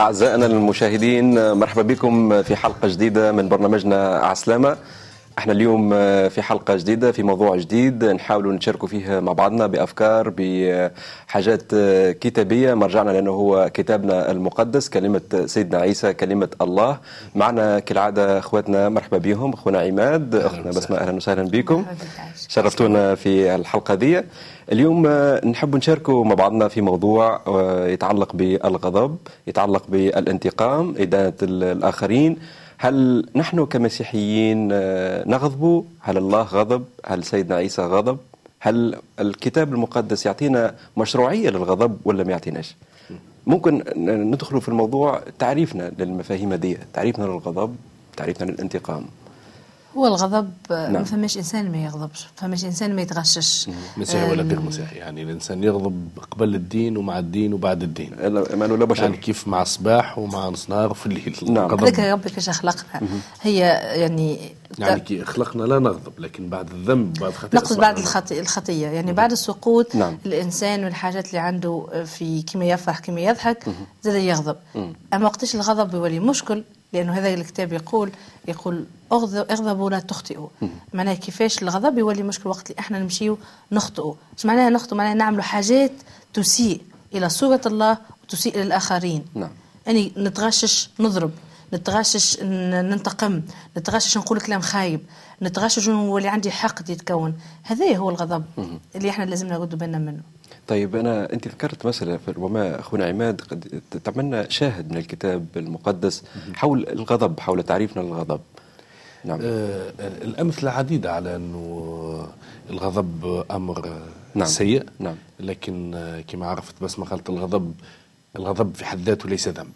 أعزائنا المشاهدين مرحبا بكم في حلقة جديدة من برنامجنا عسلامة. إحنا اليوم في حلقة جديدة في موضوع جديد نحاول نشاركوا فيه مع بعضنا بأفكار بحاجات كتابية. مرجعنا لأنه هو كتابنا المقدس كلمة سيدنا عيسى كلمة الله. معنا كالعادة أخواتنا مرحبا بهم أخونا عماد اختنا بسماء أهلا وسهلا بكم. شرفتونا في الحلقة دي. اليوم نحب نشاركوا مع بعضنا في موضوع يتعلق بالغضب يتعلق بالانتقام إدانة الآخرين. هل نحن كمسيحيين نغضب؟ هل الله غضب؟ هل سيدنا عيسى غضب؟ هل الكتاب المقدس يعطينا مشروعية للغضب ولا ما يعطيناش؟ ممكن ندخل في الموضوع تعريفنا للمفاهيم دي تعريفنا للغضب تعريفنا للانتقام. هو الغضب نعم. ما فماش إنسان ما يغضبش ما فماش إنسان ما يتغشش. مسيحي ولا غير مسيحي يعني الإنسان يغضب قبل الدين ومع الدين وبعد الدين. ما لا بشر؟ يعني كيف مع الصباح ومع نص نهار في الليل. نعم. هذاك ربك إيش خلقنا هي يعني يعني كي خلقنا لا نغضب لكن بعد الذنب بعد الخطيئة نقصد بعد الخطيئة, الخطية. يعني بعد السقوط نعم. الإنسان والحاجات اللي عنده في كما يفرح كما يضحك زاد يغضب. أما وقتاش الغضب يولي مشكل لأنه هذا الكتاب يقول يقول اغضبوا ولا تخطئوا. معناها كيفاش الغضب يولي مشكل وقت اللي إحنا نمشيو نخطئوا. مش معناها نخطئوا معناها نعملوا حاجات تسيء إلى صورة الله وتسيء للاخرين نعم. يعني نتغشش نضرب نتغشش ننتقم نتغشش نقول كلام خايب نتغشش نولي عندي حقد يتكون. هذا هو الغضب اللي إحنا لازم ناخذ بالنا منه. طيب أنا أنت ذكرت مثلا ربما أخونا عماد قد تعملنا شاهد من الكتاب المقدس حول الغضب حول تعريفنا للغضب. نعم. آه الأمثلة عديدة على أنه الغضب أمر نعم. سيء نعم. لكن كما عرفت بس ما قالت الغضب الغضب في حد ذاته ليس ذنب.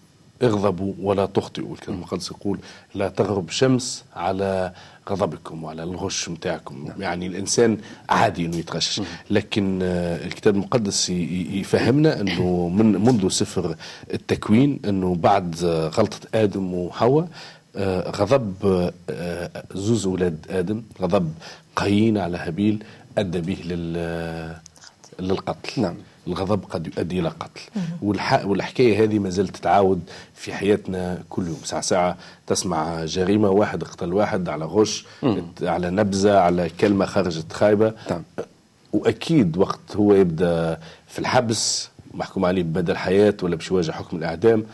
اغضبوا ولا تخطئوا. الكتاب المقدس يقول لا تغرب شمس على غضبكم وعلى الغش متاعكم. نعم. يعني الإنسان عادي إنه يتغش لكن الكتاب المقدس يفهمنا إنه من منذ سفر التكوين إنه بعد غلطة آدم وحواء غضب زوز أولاد آدم غضب قايين على هابيل أدى به للقتل. نعم. الغضب قد يؤدي إلى قتل. والحكاية هذه ما زالت تتعاود في حياتنا كل يوم. ساعة ساعة تسمع جريمة واحد اقتل واحد على غش على نبذة على كلمة خرجت خايبة. نعم. وأكيد وقت هو يبدأ في الحبس محكوم عليه ببدل حياه ولا باش يواجه حكم الأعدام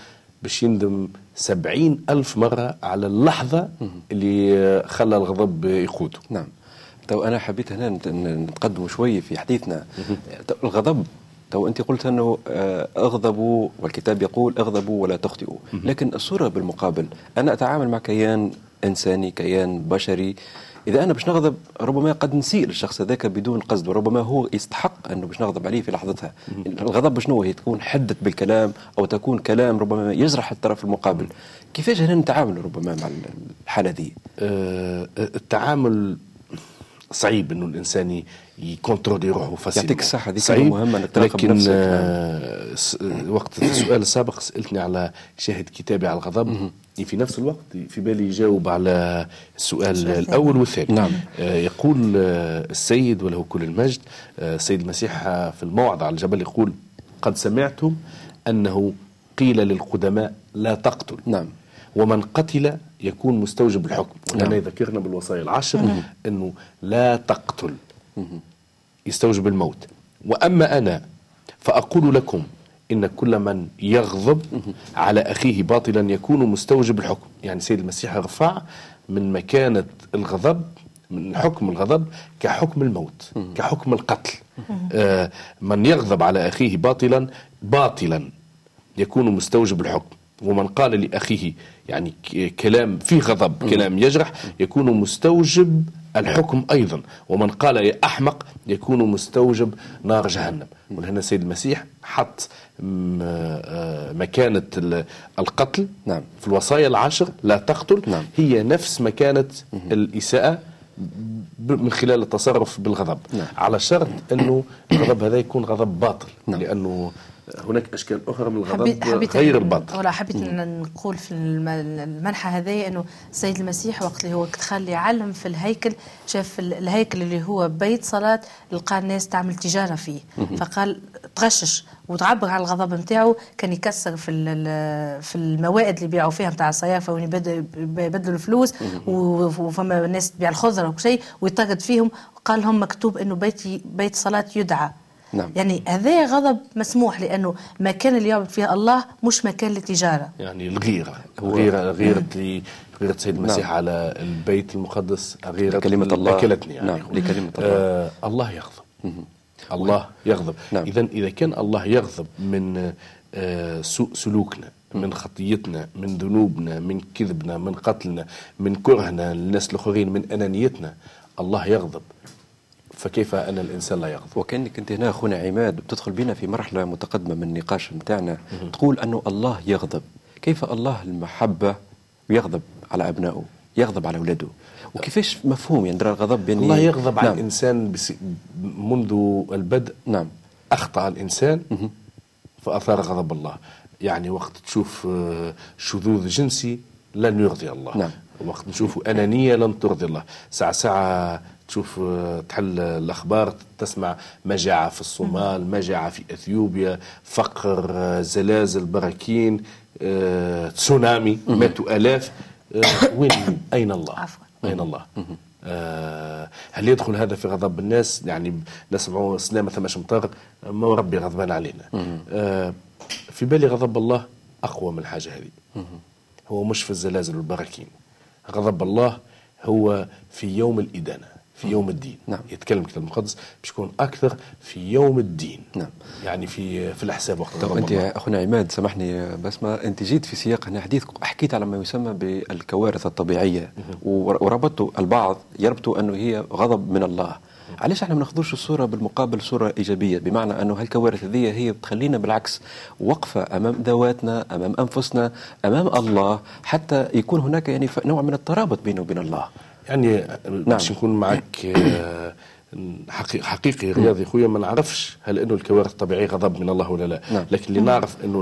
باش يندم سبعين ألف مرة على اللحظة اللي خلى الغضب يقوده نعم. تو أنا حبيت هنا نتقدم شوي في حديثنا. الغضب تو أنت قلت أنه اغضبوا والكتاب يقول اغضبوا ولا تخطئوا. لكن الصورة بالمقابل أنا أتعامل مع كيان إنساني كيان بشري. إذا أنا باش نغضب ربما قد نسيء للشخص هذاك بدون قصد وربما هو يستحق أنه باش نغضب عليه في لحظتها. الغضب شنو هي؟ تكون حدة بالكلام أو تكون كلام ربما يجرح الطرف المقابل. كيفاش هنا نتعامل ربما مع الحالة دي؟ أه التعامل صعيب إنه الإنسان يكونترولي روحه فاسيل يعطيك الصحة دي صعيب. مهمة انك لكن آه وقت السؤال السابق سألتني على شاهد كتابي على الغضب. في نفس الوقت في بالي يجاوب على السؤال الأول والثاني. نعم. آه يقول آه السيد وله كل المجد آه السيد المسيح في الموعظة على الجبل يقول قد سمعتم أنه قيل للقدماء لا تقتل. نعم. ومن قتل يكون مستوجب الحكم نعم. يذكرنا بالوصايا العشر أنه لا تقتل. يستوجب الموت. وأما أنا فأقول لكم إن كل من يغضب على أخيه باطلا يكون مستوجب الحكم. يعني سيد المسيح رفع من مكانة الغضب من حكم الغضب كحكم الموت كحكم القتل. آه من يغضب على أخيه باطلا باطلا يكون مستوجب الحكم. ومن قال لأخيه يعني كلام فيه غضب كلام يجرح يكون مستوجب الحكم أيضا ومن قال يا أحمق يكون مستوجب نار جهنم ولهنا السيد المسيح حط مكانة القتل نعم. في الوصايا العشر لا تقتل نعم. هي نفس مكانة الإساءة من خلال التصرف بالغضب نعم. على شرط أنه الغضب هذا يكون غضب باطل نعم. لأنه هناك أشكال أخرى من الغضب حبيت حبيت غير البطل. ولا حبيت نقول في المنحى هذا إنه السيد المسيح وقت اللي هو دخل يعلم في الهيكل شاف الهيكل اللي هو بيت صلاة لقى الناس تعمل تجارة فيه. فقال تغشش وتعبر على الغضب نتاعو كان يكسر في في الموائد اللي يبيعوا فيها نتاع الصيافه وين يبدلوا الفلوس وفما ناس تبيع الخضرة وشيء ويطرد فيهم. قال لهم مكتوب إنه بيت بيت صلاة يدعى. نعم. يعني هذا غضب مسموح لأنه مكان اللي يعبد فيه الله مش مكان للتجارة. يعني الغيرة. الغيره غيره غيرة السيد المسيح نعم. على البيت المقدس غيرة كلمة الله. أكلتني يعني. نعم. لكلمة الله. آه الله يغضب. الله يغضب. نعم. إذا إذا كان الله يغضب من آه سوء سلوكنا من خطيتنا من ذنوبنا من كذبنا من قتلنا من كرهنا للناس الآخرين من أنانيتنا الله يغضب. فكيف أن الإنسان لا يغضب؟ وكأنك أنت هنا أخونا عماد بتدخل بنا في مرحلة متقدمة من النقاش متاعنا تقول أنه الله يغضب. كيف الله المحبة يغضب على أبنائه يغضب على أولاده؟ وكيفاش مفهوم يعني الغضب يعني الله يغضب نعم. على الإنسان بس منذ البدء نعم. أخطأ الإنسان فأثار غضب الله. يعني وقت تشوف آه، شذوذ جنسي لن يرضي الله. نعم. وقت نشوف أنانية لن ترضي الله. ساعة ساعة تشوف آه، تحل الأخبار تسمع مجاعة في الصومال مجاعة في إثيوبيا فقر آه، زلازل براكين آه، تسونامي ماتوا آلاف. وين أين الله؟ عفوا. أين الله؟ هل يدخل هذا في غضب الناس؟ يعني نسمعوا سلامة ثماش مطر ما ربي غضبان علينا. في بالي غضب الله أقوى من الحاجة هذه. هو مش في الزلازل والبراكين. غضب الله هو في يوم الإدانة. في يوم الدين. نعم. يتكلم الكتاب المقدس باش يكون أكثر في يوم الدين. نعم. يعني في في الاحساب وقت طب أنت أخونا عماد سامحني بسمة أنت جيت في سياق هنا حديث حكيت على ما يسمى بالكوارث الطبيعية. وربطوا البعض يربطوا أنه هي غضب من الله. علاش إحنا ما ناخذوش الصورة بالمقابل صورة إيجابية؟ بمعنى أنه هالكوارث هذه هي بتخلينا بالعكس وقفة أمام ذواتنا أمام أنفسنا أمام الله حتى يكون هناك يعني نوع من الترابط بينه وبين الله. يعني نعم. باش نكون معك آه، حقيقي رياضي خويا ما نعرفش هل إنه الكوارث الطبيعية غضب من الله ولا لا نعم. لكن اللي نعرف إنه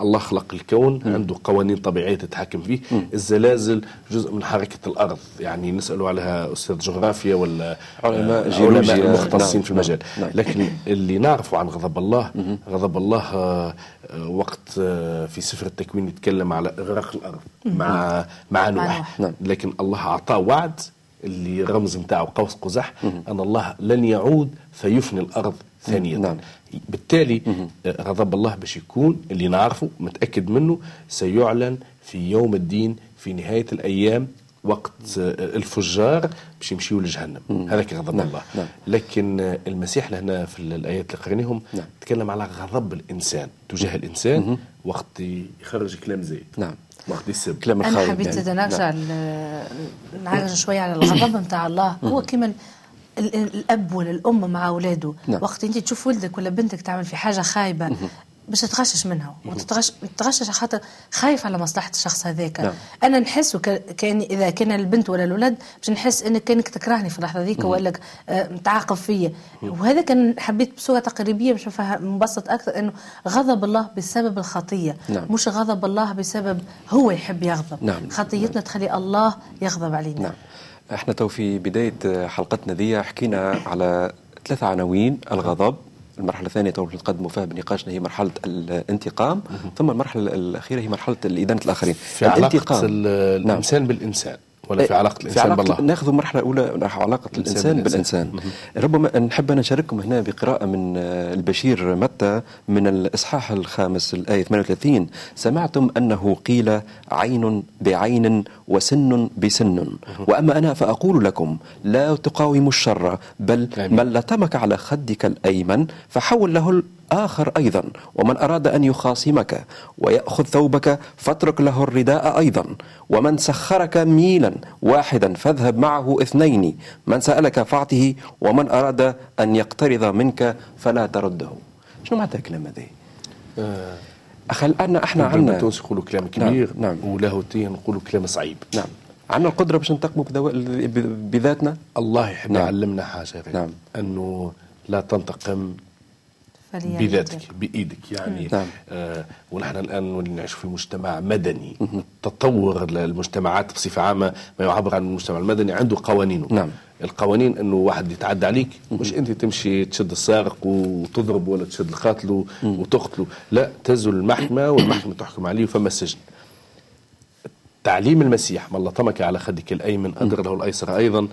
الله خلق الكون مم. عنده قوانين طبيعية تتحكم فيه مم. الزلازل جزء من حركة الأرض يعني نسألوا عليها أستاذ جغرافيا ولا علماء آه، علماء مختصين نعم. في المجال نعم. نعم. لكن اللي نعرفه عن غضب الله مم. غضب الله آه، وقت في سفر التكوين يتكلم على إغراق الأرض مع مع نوح نعم. لكن الله أعطاه وعد اللي رمز نتاعو قوس قزح أن الله لن يعود فيفني الأرض ثانية نعم. بالتالي آه، غضب الله باش يكون اللي نعرفه متأكد منه سيعلن في يوم الدين في نهاية الأيام وقت آه، الفجار باش يمشيوا لجهنم هذاك غضب نعم. الله نعم. لكن آه، المسيح لهنا في الآيات اللي قريناهم نعم. تكلم على غضب الإنسان تجاه الإنسان مم. وقت يخرج كلام زيد نعم كلام أنا حبيت يعني. نرجع. نعرج شوية على الغضب نتاع الله هو كما الأب ولا الام مع أولاده نعم. وقت انت تشوف ولدك ولا بنتك تعمل في حاجة خايبة باش تتغشش منها وتتغشش خاطر خايف على مصلحة الشخص هذاك نعم. أنا نحس كان إذا كان البنت ولا الولد باش نحس انك كأنك تكرهني في اللحظة ذيك ولا آه، تعاقب فيا وهذا كان حبيت بصورة تقريبية باش نبسط أكثر إنه غضب الله بسبب الخطية نعم. مش غضب الله بسبب هو يحب يغضب نعم. خطيتنا نعم. تخلي الله يغضب علينا نعم. إحنا تو في بداية حلقتنا ذي حكينا على ثلاث عناوين الغضب المرحلة الثانية تو نتقدموا فيها بنقاشنا هي مرحلة الانتقام ثم المرحلة الأخيرة هي مرحلة ادانه الآخرين في الانتقام نعم. الإنسان نعم. بالإنسان ولا في علاقة الإنسان في علاقة بالله؟ ناخذ المرحلة الأولى علاقة الإنسان, الإنسان بالإنسان. ربما نحب أن نشارككم هنا بقراءة من آه، البشير متى من الإصحاح الخامس الآية 38 سمعتم أنه قيل عين بعين وسن بسن. وأما أنا فأقول لكم لا تقاوموا الشر بل من لتمك على خدك الأيمن فحول له آخر أيضا. ومن أراد أن يخاصمك ويأخذ ثوبك فاترك له الرداء أيضا. ومن سخرك ميلا واحدا فاذهب معه اثنين. من سألك فاعطه ومن أراد أن يقترض منك فلا ترده. شنو معناتها الكلام هذا؟ آه. أخل أن إحنا عندنا التونس يقولوا كلام نعم، كبير نعم, نعم. ولاهوتيا نقولوا كلام صعيب. نعم. عندنا القدرة باش ننتقموا بذاتنا؟ الله يحب نعم. يعلمنا حاجة نعم. أنه لا تنتقم بذاتك بإيدك. يعني نعم. آه ونحن الآن نعيش في مجتمع مدني. تطور المجتمعات بصفة عامة ما يعبر عن المجتمع المدني عنده قوانينه. نعم. القوانين إنه واحد يتعدى عليك مش أنت تمشي تشد السارق وتضرب ولا تشد القاتل وتقتله. لا تزل المحكمة والمحكمة تحكم عليه فما السجن. تعليم المسيح من لطمك على خدك الأيمن أدر له الأيسر أيضا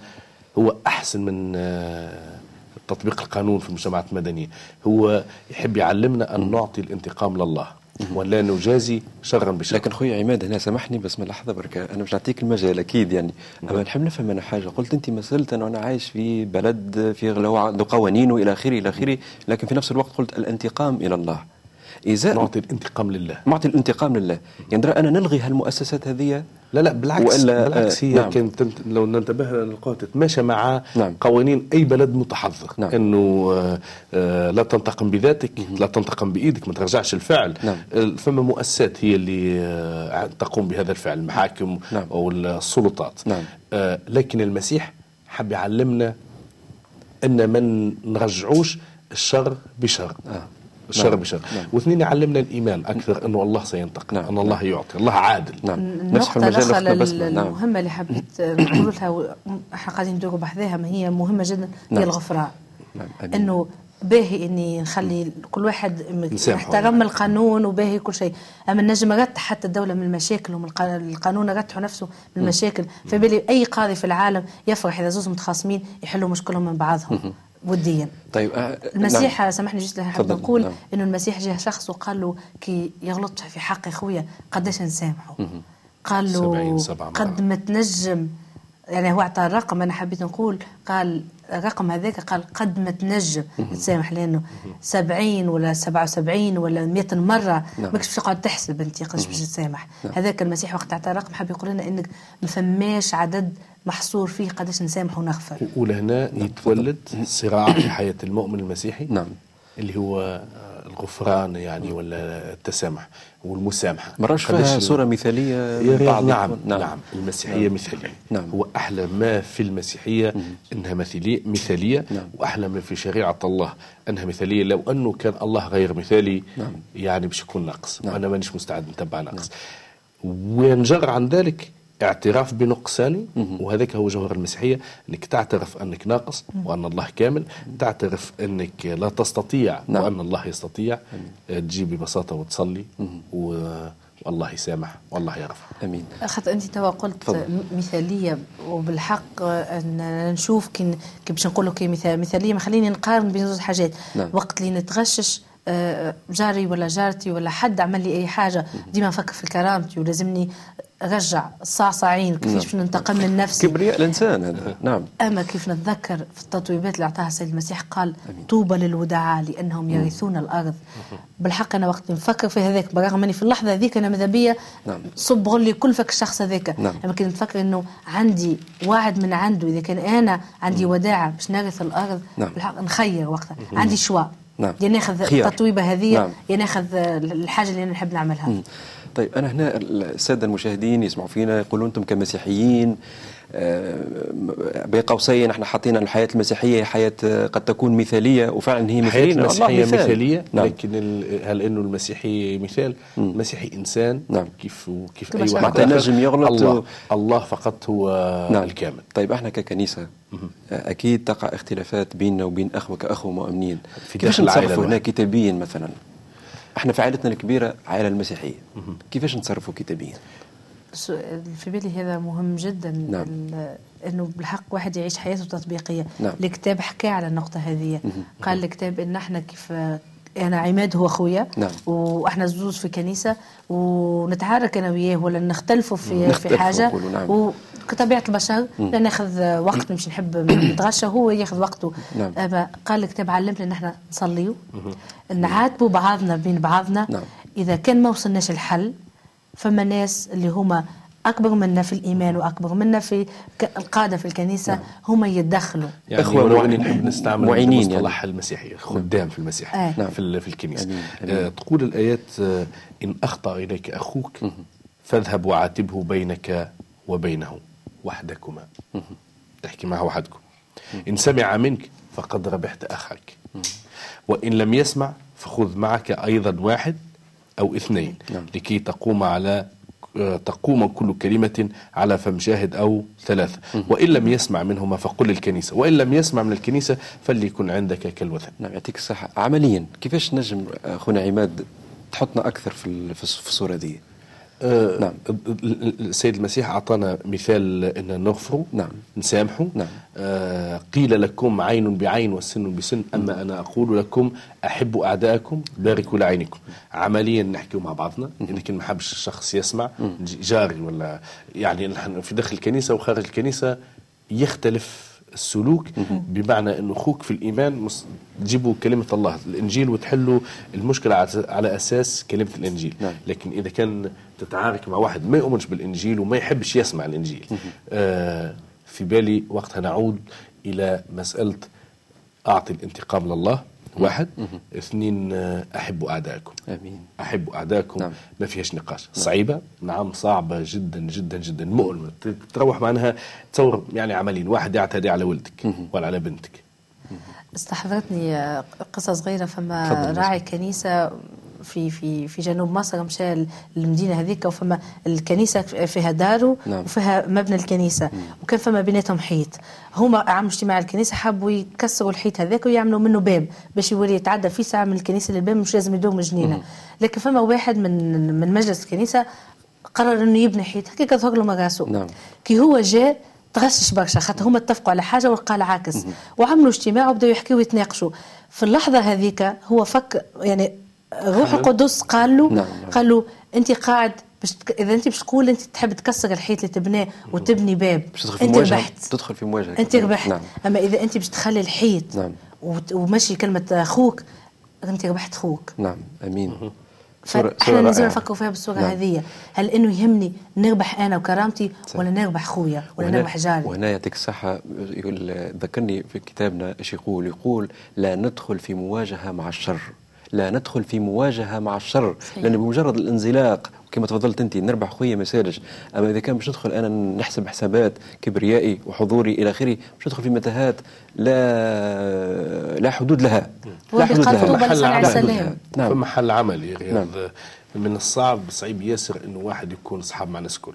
هو أحسن من آه، تطبيق القانون في المجتمعات المدنية. هو يحب يعلمنا أن نعطي الانتقام لله ولا نجازي شرا بشر لكن خويا عماد هنا سامحني بس من لحظة برك أنا مش نعطيك المجال أكيد يعني. أما نحب نفهم أنا حاجة. قلت أنت مثلت انه أنا عايش في بلد في عنده قوانين وإلى اخره إلى آخره لكن في نفس الوقت قلت الانتقام إلى الله. إذا نعطي الانتقام لله نعطي الانتقام لله يعني أنا نلغي هالمؤسسات هذه لا لا بالعكس وإلا بالعكس هي نعم. كانت لو ننتبه للقوة تتماشى مع نعم. قوانين أي بلد متحضر نعم. أنه آه, آه، لا تنتقم بذاتك لا تنتقم بإيدك ما ترجعش الفعل نعم. فما مؤسسات هي اللي آه تقوم بهذا الفعل المحاكم نعم. أو السلطات نعم. آه لكن المسيح حب يعلمنا أن ما نرجعوش الشر بشر آه. الشر نعم. بشر. نعم. واثنين يعلمنا الإيمان أكثر إنه الله سينتقم نعم. إن الله يعطي الله عادل. نعم. النقطة الأخرى نعم. المهمة اللي حبيت نقول لها إحنا قاعدين ندوروا بحذاها ما هي مهمة جدا نعم. هي الغفران نعم. إنه باهي إني نخلي كل واحد يحترم القانون وباهي كل شيء. أما النجم رد حتى الدولة من المشاكل ومن القانون رتح نفسه من المشاكل. فبالي أي قاضي في العالم يفرح إذا زوز متخاصمين يحلوا مشكلهم من بعضهم. وديا طيب أه المسيح نعم. سامحني جيت حاب نقول نعم. إنه المسيح جاء شخص وقال له كي يغلط في حق خويا قداش نسامحه؟ قال له قد ما تنجم يعني هو أعطى الرقم أنا حبيت نقول قال الرقم هذاك قال قد ما تنجم تسامح لأنه 70 ولا 77 ولا 100 مرة نعم. ماكش باش تقعد تحسب أنت قداش باش تسامح. نعم. هذاك المسيح وقت أعطى الرقم حب يقول لنا إنك ما فماش عدد محصور فيه قداش نسامح ونغفر ولهنا يتولد صراع في حياة المؤمن المسيحي نعم. اللي هو الغفران يعني ولا التسامح والمسامحة. مراش فيها صورة مثالية نعم, نعم. نعم المسيحية نعم. مثالية. نعم. هو أحلى ما في المسيحية مم. إنها مثالية مثالية نعم. وأحلى ما في شريعة الله إنها مثالية. لو أنه كان الله غير مثالي نعم. يعني باش يكون ناقص. نعم. وأنا مانيش مستعد نتبع ناقص. نعم. وينجر عن ذلك؟ اعتراف بنقصاني وهذاك هو جوهر المسيحية أنك تعترف أنك ناقص وأن الله كامل تعترف أنك لا تستطيع نعم. وأن الله يستطيع تجي ببساطة وتصلي و... والله يسامح والله يغفر آمين. اخذ أنت توا قلت. مثالية وبالحق أن نشوف كي باش نقول لك مثال مثالية ما خليني نقارن بين زوج حاجات. نعم. وقت اللي نتغشش آه، جاري ولا جارتي ولا حد عمل لي أي حاجة ديما نفكر في كرامتي ولازمني رجع الصعصعين كيفاش نعم. ننتقم من نفسي. كبرياء الإنسان هذا. نعم. أما كيف نتذكر في التطويبات اللي أعطاها السيد المسيح قال طوبى للودعاء لأنهم يرثون الأرض. بالحق أنا وقت نفكر في هذاك برغم أني في اللحظة هذيك أنا ماذا بيا؟ نعم. صب لي كل فك الشخص هذاك. نعم. أما كنت نفكر إنه عندي وعد من عنده إذا كان أنا عندي وداعة باش نرث الأرض نعم. بالحق نخير وقتها. عندي شواء نعم. يا ناخذ التطويبة هذه نعم. يا ناخذ الحاجة اللي أنا نحب نعملها مم. طيب أنا هنا السادة المشاهدين يسمعوا فينا يقولون أنتم كمسيحيين بين قوسين إحنا حاطين الحياة المسيحية حياة قد تكون مثالية وفعلا هي مثالية. الحياة المسيحيه مثال. مثالية نعم. لكن هل إنه المسيحي مثال؟ المسيحي إنسان نعم. كيف كيف اي واحد نجم يغلط الله, الله فقط هو نعم. الكامل. طيب أحنا ككنيسة أكيد تقع اختلافات بيننا وبين اخوه كاخوه مؤمنين كيفاش نتصرفوا هنا كتابيا مثلا؟ إحنا في عائلتنا الكبيرة عائلة المسيحية. كيفاش نتصرفوا كتابيا؟ في بالي هذا مهم جدا نعم. إنه بالحق واحد يعيش حياته تطبيقية نعم. الكتاب حكى على النقطة هذه قال الكتاب إن إحنا كيف أنا عماد هو أخويا نعم. وإحنا زوز في كنيسة ونتعارك أنا وياه ولا نختلفوا في في حاجة نعم. وكطبيعة البشر لا ناخذ وقت مش نحب نتغشى هو ياخذ وقته نعم. قال الكتاب علمنا إن إحنا نصليوا نعاتبوا بعضنا بين بعضنا نعم. إذا كان ما وصلناش الحل فما ناس اللي هما أكبر منا في الإيمان وأكبر منا في القادة في الكنيسة نعم. هم يتدخلوا يعني إخوة نحب نستعمل معينين المصطلح يعني. المسيحي خدام في المسيح آه. نعم. في, في الكنيسة أمين. أمين. آه تقول الآيات آه إن أخطأ إليك أخوك فاذهب وعاتبه بينك وبينه وحدكما تحكي معه وحدكم إن سمع منك فقد ربحت أخاك وإن لم يسمع فخذ معك أيضا واحد أو اثنين. نعم. لكي تقوم على تقوم كل كلمة على فم شاهد أو ثلاثة. وإن لم يسمع منهما فقل الكنيسة وإن لم يسمع من الكنيسة فليكن عندك كالوثن. نعم يعطيك الصحة. عمليا كيفاش نجم أخونا عماد تحطنا أكثر في في الصورة دي؟ آه نعم. السيد المسيح أعطانا مثال أن نغفر نعم. نسامحوا. نعم. آه قيل لكم عين بعين والسن بسن. أما أنا أقول لكم أحبوا أعداءكم باركوا لعينكم. عمليا نحكي مع بعضنا. لكن ما حبش الشخص يسمع. جاري ولا يعني نحن في داخل الكنيسة وخارج الكنيسة يختلف السلوك بمعنى إنه أخوك في الإيمان تجيبوا كلمة الله الإنجيل وتحلوا المشكلة على أساس كلمة الإنجيل. نعم. لكن إذا كان تتعارك مع واحد ما يؤمنش بالإنجيل وما يحبش يسمع الإنجيل آه في بالي وقتها نعود إلى مسألة أعطي الانتقام لله. واحد. اثنين احبوا أعدائكم. آمين. احبوا أعدائكم. نعم. ما فيهاش نقاش. نعم. صعيبة؟ نعم صعبة جدا جدا جدا. مؤلمه تروح معناها تصور يعني عملين واحد يعتدي على ولدك ولا على بنتك. استحضرتني قصة صغيرة فما راعي كنيسة في في في جنوب مصر مشى المدينة هذيك وفما الكنيسة فيها داره نعم. وفيها مبنى الكنيسة مم. وكان فما بيناتهم حيط. هما عام اجتماع الكنيسة حبوا يكسروا الحيط هذاك ويعملوا منه باب باش يولي يتعدى في ساعة من الكنيسة للباب مش لازم يدوم جنينة. لكن فما واحد من من مجلس الكنيسة قرر إنه يبني حيط. هكاك ظهر له مراسو نعم. كي هو جاء تغشش برشا خاطر هما اتفقوا على حاجة والقى العكس وعملوا اجتماع وبداوا يحكيوا ويتناقشوا. في اللحظة هذيك هو فك يعني روح القدس قال له نعم. قال له أنت قاعد باش تك... إذا أنت باش تقول أنت تحب تكسر الحيط اللي تبناه وتبني باب أنت مواجهة ربحت. تدخل في مواجهة أنت ربحت. نعم. أما إذا أنت باش تخلي الحيط نعم. وت... ومشي كلمة أخوك أنت ربحت أخوك. نعم أمين. فاحنا لازم نفكروا فيها بالصورة نعم. هذه؟ هل إنه يهمني نربح أنا وكرامتي صح. ولا نربح خويا ولا وهنا نربح جاري؟ وهنا يعطيك الصحة يقول ذكرني في كتابنا إيش يقول؟ يقول لا ندخل في مواجهة مع الشر. لا ندخل في مواجهة مع الشر صحيح. لأن بمجرد الانزلاق كما تفضلت أنت نربح خويا ما يسالش أما إذا كان باش ندخل أنا نحسب حسابات كبريائي وحضوري إلى آخره باش ندخل في متاهات لا لا حدود لها لا حدود لها طوبى محل عمل. السلام نعم. في محل عمل يا رياض نعم. من الصعب صعيب ياسر إنه واحد يكون صحاب مع الناس الكل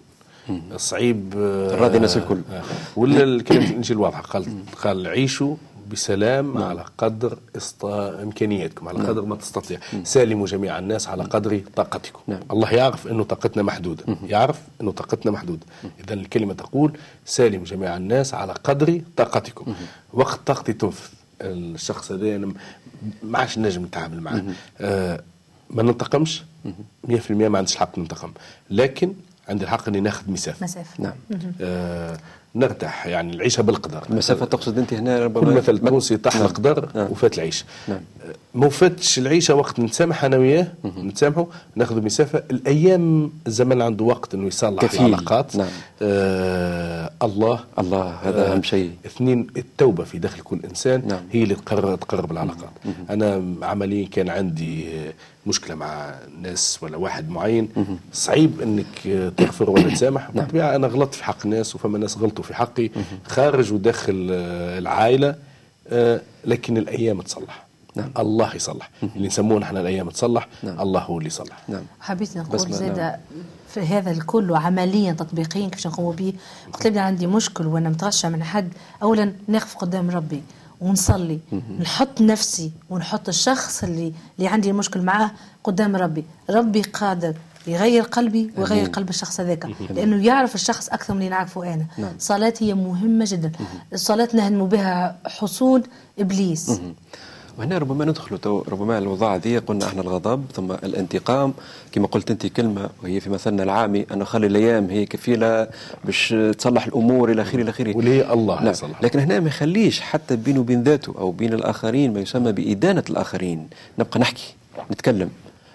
صعيب آه، راضي الناس الكل. آه. ولا كلمه الإنجيل واضحه قال قال عيشوا بسلام نعم. على قدر است... امكانياتكم على قدر ما تستطيع. سالموا جميع الناس على قدر طاقتكم. نعم. الله يعرف إنه طاقتنا محدودة. يعرف إنه طاقتنا محدودة. اذا الكلمة تقول سالموا جميع الناس على قدر طاقتكم. وقت طاقتي تنفذ الشخص هذا أنا ما عادش نجم نتعامل معه آه ما ننتقمش؟ 100% ما عنديش الحق ننتقم. لكن عندي الحق إني ناخذ مسافة. مسافة. نعم. آه نرتاح يعني العيشة بالقدر. المسافة تقصد أنت هنا كل ربما مثل تونسي طاح نعم. القدر نعم. وفات العيش. نعم. ما فاتش العيشة وقت نتسامح أنا وياه نتسامحوا ناخذ مسافة. الأيام الزمن عنده وقت إنه يصلح كفيل. العلاقات نعم. آه الله. الله هذا آه، أهم شيء. اثنين التوبة في داخل كل إنسان نعم. هي اللي تقرر تقرب العلاقات. أنا عمليا كان عندي آه، مشكلة مع ناس ولا واحد معين. صعيب إنك آه، تغفر ولا تسامح بالطبيعة أنا غلطت في حق الناس وفما ناس غلطوا في حقي. خارج وداخل آه، العائلة آه، لكن الأيام تصلح. نعم. الله يصلح. اللي نسموه نحن الأيام تصلح نعم. الله هو اللي يصلح. نعم. حبيت نقول ما- زادة في هذا الكل عمليا تطبيقيا كيفاش نقوموا به قلت لي عندي مشكل وأنا متغشى من حد. اولا نقف قدام ربي ونصلي. نحط نفسي ونحط الشخص اللي اللي عندي المشكل معاه قدام ربي. ربي قادر يغير قلبي ويغير. قلب الشخص هذاك. لأنه يعرف الشخص أكثر من اللي نعرفه أنا. نعم. الصلاه هي مهمة جدا. الصلاة نهنموا بها حصون إبليس. وهنا ربما ندخل تو ربما الوضع ذي قلنا إحنا الغضب ثم الانتقام. كما قلت أنت كلمة وهي في مثلنا العامي انه خلي الأيام هي كفيلة باش تصلح الأمور إلى آخره إلى آخره. واللي هي الله نعم. يصلح. لكن هنا ما يخليش حتى بينه وبين ذاته أو بين الآخرين ما يسمى بإدانة الآخرين. نبقى نحكي نتكلم.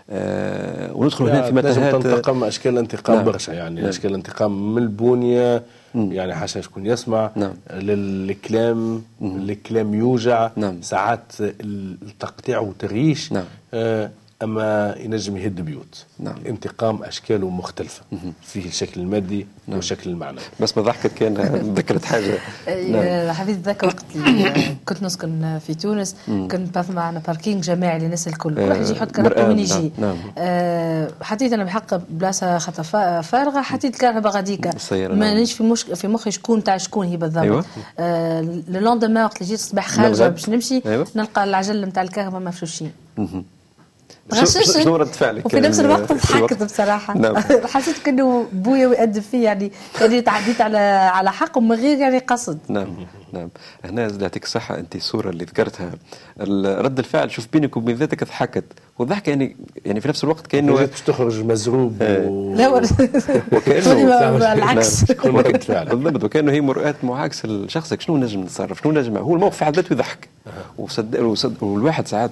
آه وندخل هنا في متاهات تنتقم أشكال انتقام نعم. برشا يعني نعم. أشكال انتقام من البنيه يعني حاشا شكون يسمع نعم. للكلام الكلام يوجع نعم. ساعات التقطيع والتغييش نعم. آه أما ينجم يهد بيوت نعم. الانتقام اشكاله مختلفة فيه الشكل المادي نعم. والشكل المعنوي بس ما ضحكت كان ذكرت حاجة نعم. حبيت ذاك وقت اللي كنت نسكن في تونس كنت باث معنا parking جماعي للناس الكل كل واحد يجي يحط كرهبة وين يجي نعم. نعم. آه حطيت أنا بحق بلاصة خطا فارغة حطيت الكرهبة غاديكا ما نعم. في مش في مخي شكون تاع شكون هي بالضبط أيوة. آه lendemain وقت اللي جيت الصباح خارجة باش نمشي أيوة. نلقى العجل نتاع الكرهبة مفشوشين شنو رد فعلك؟ وفي نفس الوقت ضحكت بصراحة نعم. حسيت كأنه بويا ويأدب فيه يعني يعني تعديت على على حق ومن غير يعني قصد نعم نعم. هنا يعطيك الصحه أنت الصورة اللي ذكرتها. رد الفعل شوف بينك وبين ذاتك ضحكت. والضحك يعني يعني في نفس الوقت كانه باش تخرج مزروب و... لا وكانه العكس. بالضبط. وكأنه هي مرآة معاكسه لشخصك شنو نجم نتصرف؟ شنو نجم هو الموقف في حد ذاته يضحك. وصد... وصد... والواحد ساعات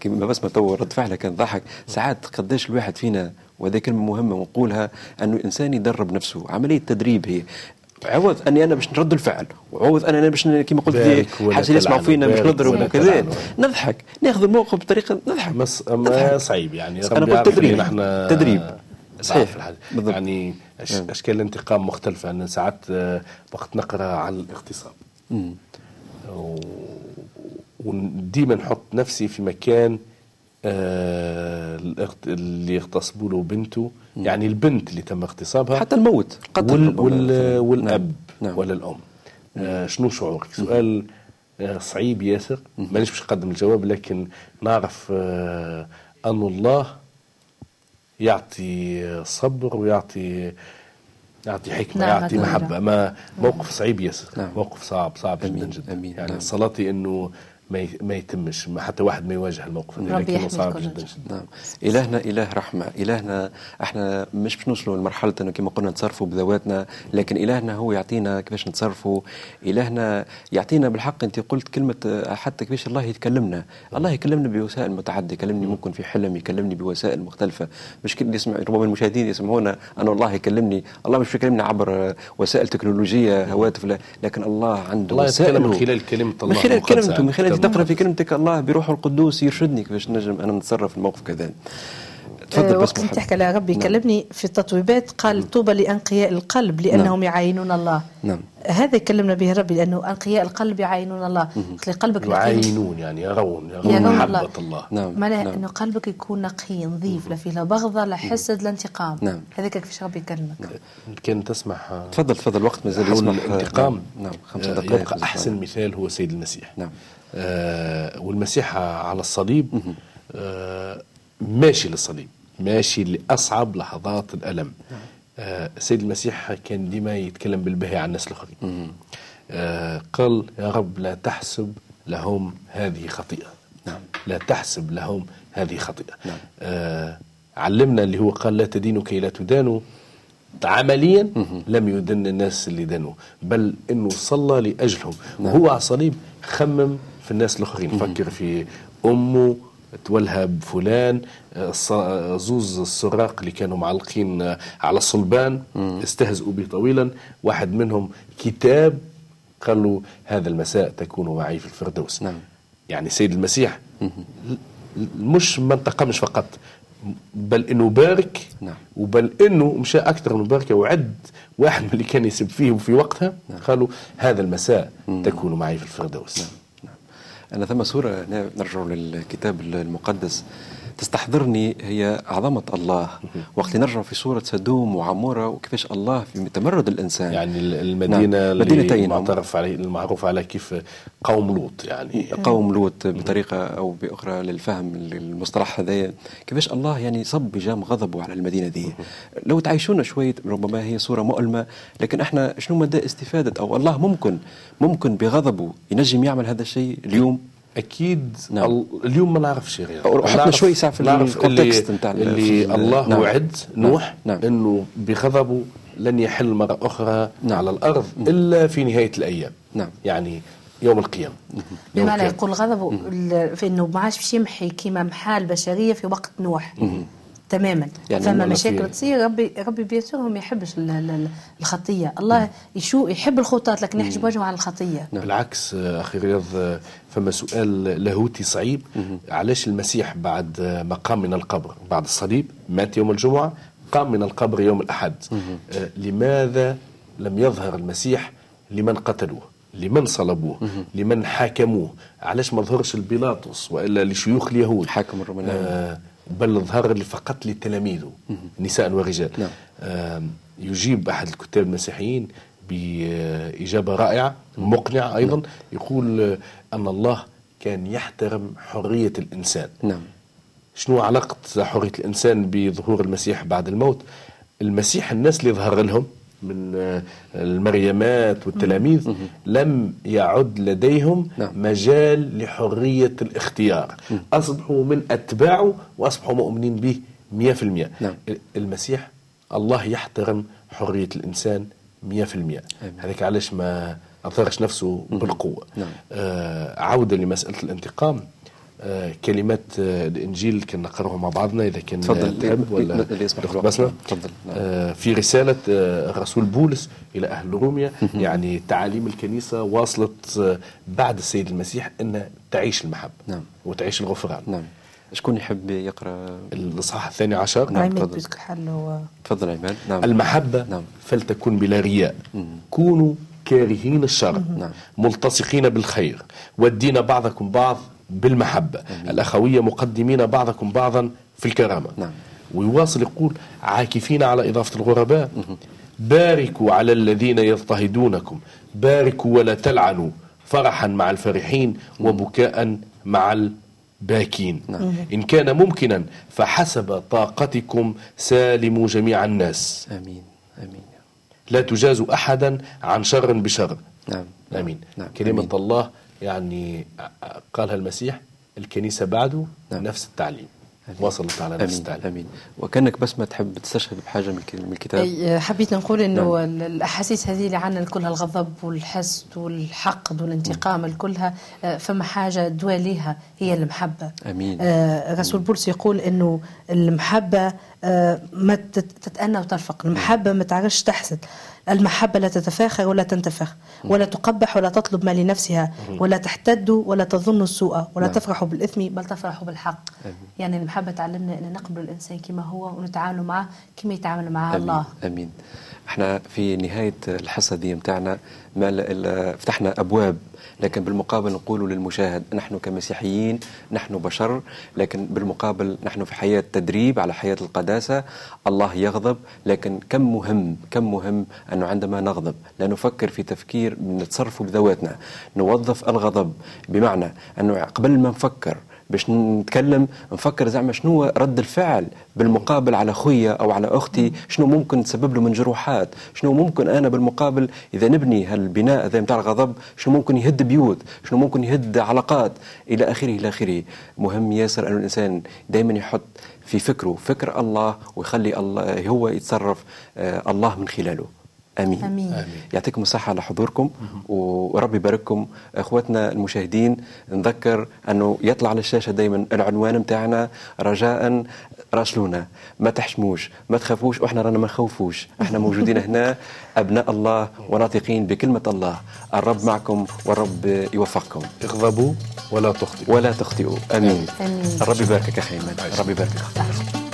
كما بس ما تو رد فعله كان ضحك. ساعات قداش الواحد فينا وهذه كلمة مهمة ونقولها أنه الإنسان يدرب نفسه. عملية تدريب هي. عوض أني أنا باش نرد الفعل وعوض أني أنا باش كما قلت لي حاجة يسمعوا فينا باش نضرب وكذا. نضحك ناخذ الموقف بطريقة نضحك. ما صعيب يعني. أنا قلت تدريب. نحن تدريب. صحيح. بالضبط. يعني. نعم. أشكال الانتقام مختلفة. أنا ساعات آه، وقت نقرأ على الاغتصاب و... وديما نحط نفسي في مكان آه اللي يغتصبوا له بنته. يعني البنت اللي تم اغتصابها حتى الموت قتل وال وال والأب نعم. ولا الأم. آه شنو شعورك؟ سؤال آه صعيب ياسر. مانيش باش نقدم الجواب لكن نعرف آه أن الله يعطي صبر ويعطي يعطي حكمة نعم يعطي محبة. ما موقف صعيب ياسر. نعم. موقف صعب صعب جدا جدا. أمين. يعني نعم. صلاتي إنه ما ما يتمش حتى واحد ما يواجه الموقف هذا لكنه صعب جدا جدا. نعم. إلهنا إله رحمة إلهنا إحنا مش باش نوصلوا لمرحلة إنه كما قلنا نتصرفوا بذواتنا لكن إلهنا هو يعطينا كيفاش نتصرفوا. إلهنا يعطينا بالحق أنت قلت كلمة حتى كيفاش الله يتكلمنا. الله يكلمنا بوسائل متعددة يكلمني ممكن في حلم يكلمني بوسائل مختلفة. مش كل يسمع ربما المشاهدين يسمعونا ان الله يكلمني. الله مش يكلمنا عبر وسائل تكنولوجية هواتف لكن الله عنده الله يتكلم من خلال كلمة الله من خلال كلمته من خلال تقرأ في كلمتك الله بروحه القدوس يرشدني كيفاش نجم أنا نتصرف في الموقف كذا. تفضل أه وقت تحكي على ربي نعم. كلمني في التطويبات قال نعم. طوبى لأنقياء القلب لأنهم نعم. يعاينون الله. نعم. هذا يكلمنا به ربي لأنه أنقياء القلب يعاينون الله. خلي قلبك يعاينون يعني يرون يرون محبه الله, الله. نعم. معناها نعم. إنه قلبك يكون نقي نظيف لا فيه لا بغضة لا حسد لا انتقام. نعم. هذاك كيفاش ربي يكلمك؟ نعم. كان تسمح تفضل تفضل الوقت مازال يسمح. الانتقام. نعم. خمسة دقائق يبقى أحسن مثال هو سيد المسيح. نعم. آه والمسيح على الصليب. آه ماشي للصليب. ماشي لأصعب لحظات الألم. آه السيد المسيح كان ديما يتكلم بالبهي عن الناس الآخرين آه قال يا رب لا تحسب لهم هذه خطيئة. نعم. لا تحسب لهم هذه خطيئة. نعم. آه علمنا اللي هو قال لا تدينوا كي لا تدانوا. عمليا لم يدن الناس اللي دانوا بل إنه صلى لأجلهم. نعم. وهو على الصليب خمم في الناس الآخرين. فكر في أمه تولها بفلان زوز السراق اللي كانوا معلقين على الصلبان استهزئوا به طويلا واحد منهم كتاب قال له هذا المساء تكون معي في الفردوس نعم. يعني سيد المسيح مش ما انتقمش فقط بل إنه بارك نعم. وبل إنه مشى أكثر من بركه وعد واحد من اللي كان يسب فيه في وقتها نعم. قالوا هذا المساء تكون معي في الفردوس نعم. أنا ثم سورة نرجع للكتاب المقدس. تستحضرني هي عظمة الله. وقت نرجع في سورة سدوم وعمورة وكيفاش الله في تمرد الإنسان. يعني المدينة نعم. اللي المعترف عليه المعروف على كيف قوم لوط يعني. قوم لوط بطريقة أو بأخرى للفهم المصطلح هذا. كيفاش الله يعني صب بجام غضبه على المدينة دي. لو تعيشونا شوية ربما هي صورة مؤلمة لكن إحنا شنو مدى استفادة؟ أو الله ممكن ممكن بغضبه ينجم يعمل هذا الشيء اليوم؟ أكيد نعم. اليوم ما نعرفش غير. حطنا شوي ساعه في الكونتكست نتاع اللي, اللي الله نعم. وعد نوح نعم. إنه بغضبه لن يحل مرة أخرى نعم. على الأرض إلا في نهاية الأيام. نعم. يعني يوم القيامة. بمعنى يقول غضبه في إنه ما عادش باش يمحي كيما محال البشريه في وقت نوح. تماما. يعني فما مشاكل تصير ربي ربي بيان سور ما يحبش الخطية. الله يشو يحب الخطاة لكن يحجب وجهه عن الخطية. نعم. بالعكس أخي رياض فما سؤال لاهوتي صعيب. علاش المسيح بعد ما قام من القبر؟ بعد الصليب مات يوم الجمعة قام من القبر يوم الأحد. آه لماذا لم يظهر المسيح لمن قتلوه لمن صلبوه لمن حاكموه؟ علاش ما ظهرش البيلاطس وإلا لشيوخ اليهود؟ حاكم الرومان. آه بل ظهر فقط لتلاميذه نساء ورجال. نعم. آه يجيب أحد الكتاب المسيحيين بإجابة رائعة مقنعة أيضا يقول أن الله كان يحترم حرية الإنسان. نعم. شنو علاقة حرية الإنسان بظهور المسيح بعد الموت؟ المسيح الناس اللي ظهر لهم من المريمات والتلاميذ لم يعد لديهم نعم. مجال لحرية الاختيار. أصبحوا من أتباعه وأصبحوا مؤمنين به 100% نعم. المسيح الله يحترم حرية الإنسان 100% هذاك علاش ما أثرش نفسه بالقوة. نعم. آه عودة لمسألة الانتقام. آه كلمات آه الإنجيل كنا نقراها مع بعضنا إذا كان تفضل. ولا بسنا تفضل. آه في رسالة آه الرسول بولس إلى أهل روميا يعني تعاليم الكنيسة واصلت آه بعد السيد المسيح إن تعيش المحبة نعم. وتعيش الغفران. نعم. شكون يحب يقرأ؟ الإصحاح الثاني عشر. نعم. تفضل. تفضل عماد. نعم. المحبة نعم. فلتكن بلا رياء. كونوا كارهين الشر. نعم. ملتصقين بالخير. والدين بعضكم بعض بالمحبة. أمين. الأخوية مقدمين بعضكم بعضا في الكرامة. نعم. ويواصل يقول عاكفين على إضافة الغرباء. باركوا على الذين يضطهدونكم. باركوا ولا تلعنوا. فرحا مع الفرحين وبكاء مع الباكين. نعم. إن كان ممكنا فحسب طاقتكم سالموا جميع الناس. آمين. آمين. لا تجازوا أحدا عن شر بشر. نعم. آمين. نعم. كلمة آمين. الله يعني قالها المسيح الكنيسة بعده نعم. نفس التعليم. أمين. وصلت على نفس التعليم. آمين. وكأنك بس ما تحب تستشهد بحاجة من الك- من الكتاب؟ أي حبيت نقول إنه نعم. الأحاسيس هذه اللي عندنا كلها الغضب والحسد والحقد والانتقام كلها آه، فما حاجة دواء ليها هي المحبة. آمين. آه، رسول بولس يقول إنه المحبة آه، ما تت- تتأنى وترفق. المحبة ما تعرفش تحسد. المحبة لا تتفاخر ولا تنتفخ ولا تقبح ولا تطلب ما لنفسها ولا تحتد ولا تظن السوء ولا نعم. تفرح بالإثم بل تفرح بالحق. يعني المحبة تعلمنا أن نقبل الإنسان كما هو ونتعامل معه كما يتعامل مع الله. آمين. إحنا في نهاية الحصة دي متاعنا ما فتحنا أبواب لكن بالمقابل نقول للمشاهد نحن كمسيحيين نحن بشر لكن بالمقابل نحن في حياة تدريب على حياة القداسة. الله يغضب لكن كم مهم كم مهم أنه عندما نغضب. لا نفكر في تفكير نتصرف بذواتنا. نوظف الغضب. بمعنى أنه قبل ما نفكر باش نتكلم نفكر زعما شنو رد الفعل بالمقابل على خويا أو على أختي شنو ممكن تسبب له من جروحات شنو ممكن أنا بالمقابل إذا نبني هالبناء ذا نتاع الغضب شنو ممكن يهد بيوت شنو ممكن يهد علاقات إلى آخره إلى آخره. مهم ياسر أن الإنسان دائما يحط في فكره فكر الله ويخلي الله هو يتصرف آه، الله من خلاله. آمين. آمين. آمين. يعطيكم الصحة على حضوركم وربي يبارككم. إخواتنا المشاهدين نذكر أنه يطلع على الشاشة دائما العنوان متاعنا رجاء راسلونا. ما تحشموش ما تخافوش وإحنا رانا ما نخوفوش. إحنا موجودين هنا أبناء الله وناطقين بكلمة الله. الرب معكم والرب يوفقكم. اغضبوا ولا تخطئوا. ولا تخطئوا. آمين. آمين. الرب يباركك يا أخي ايمن الرب يباركك.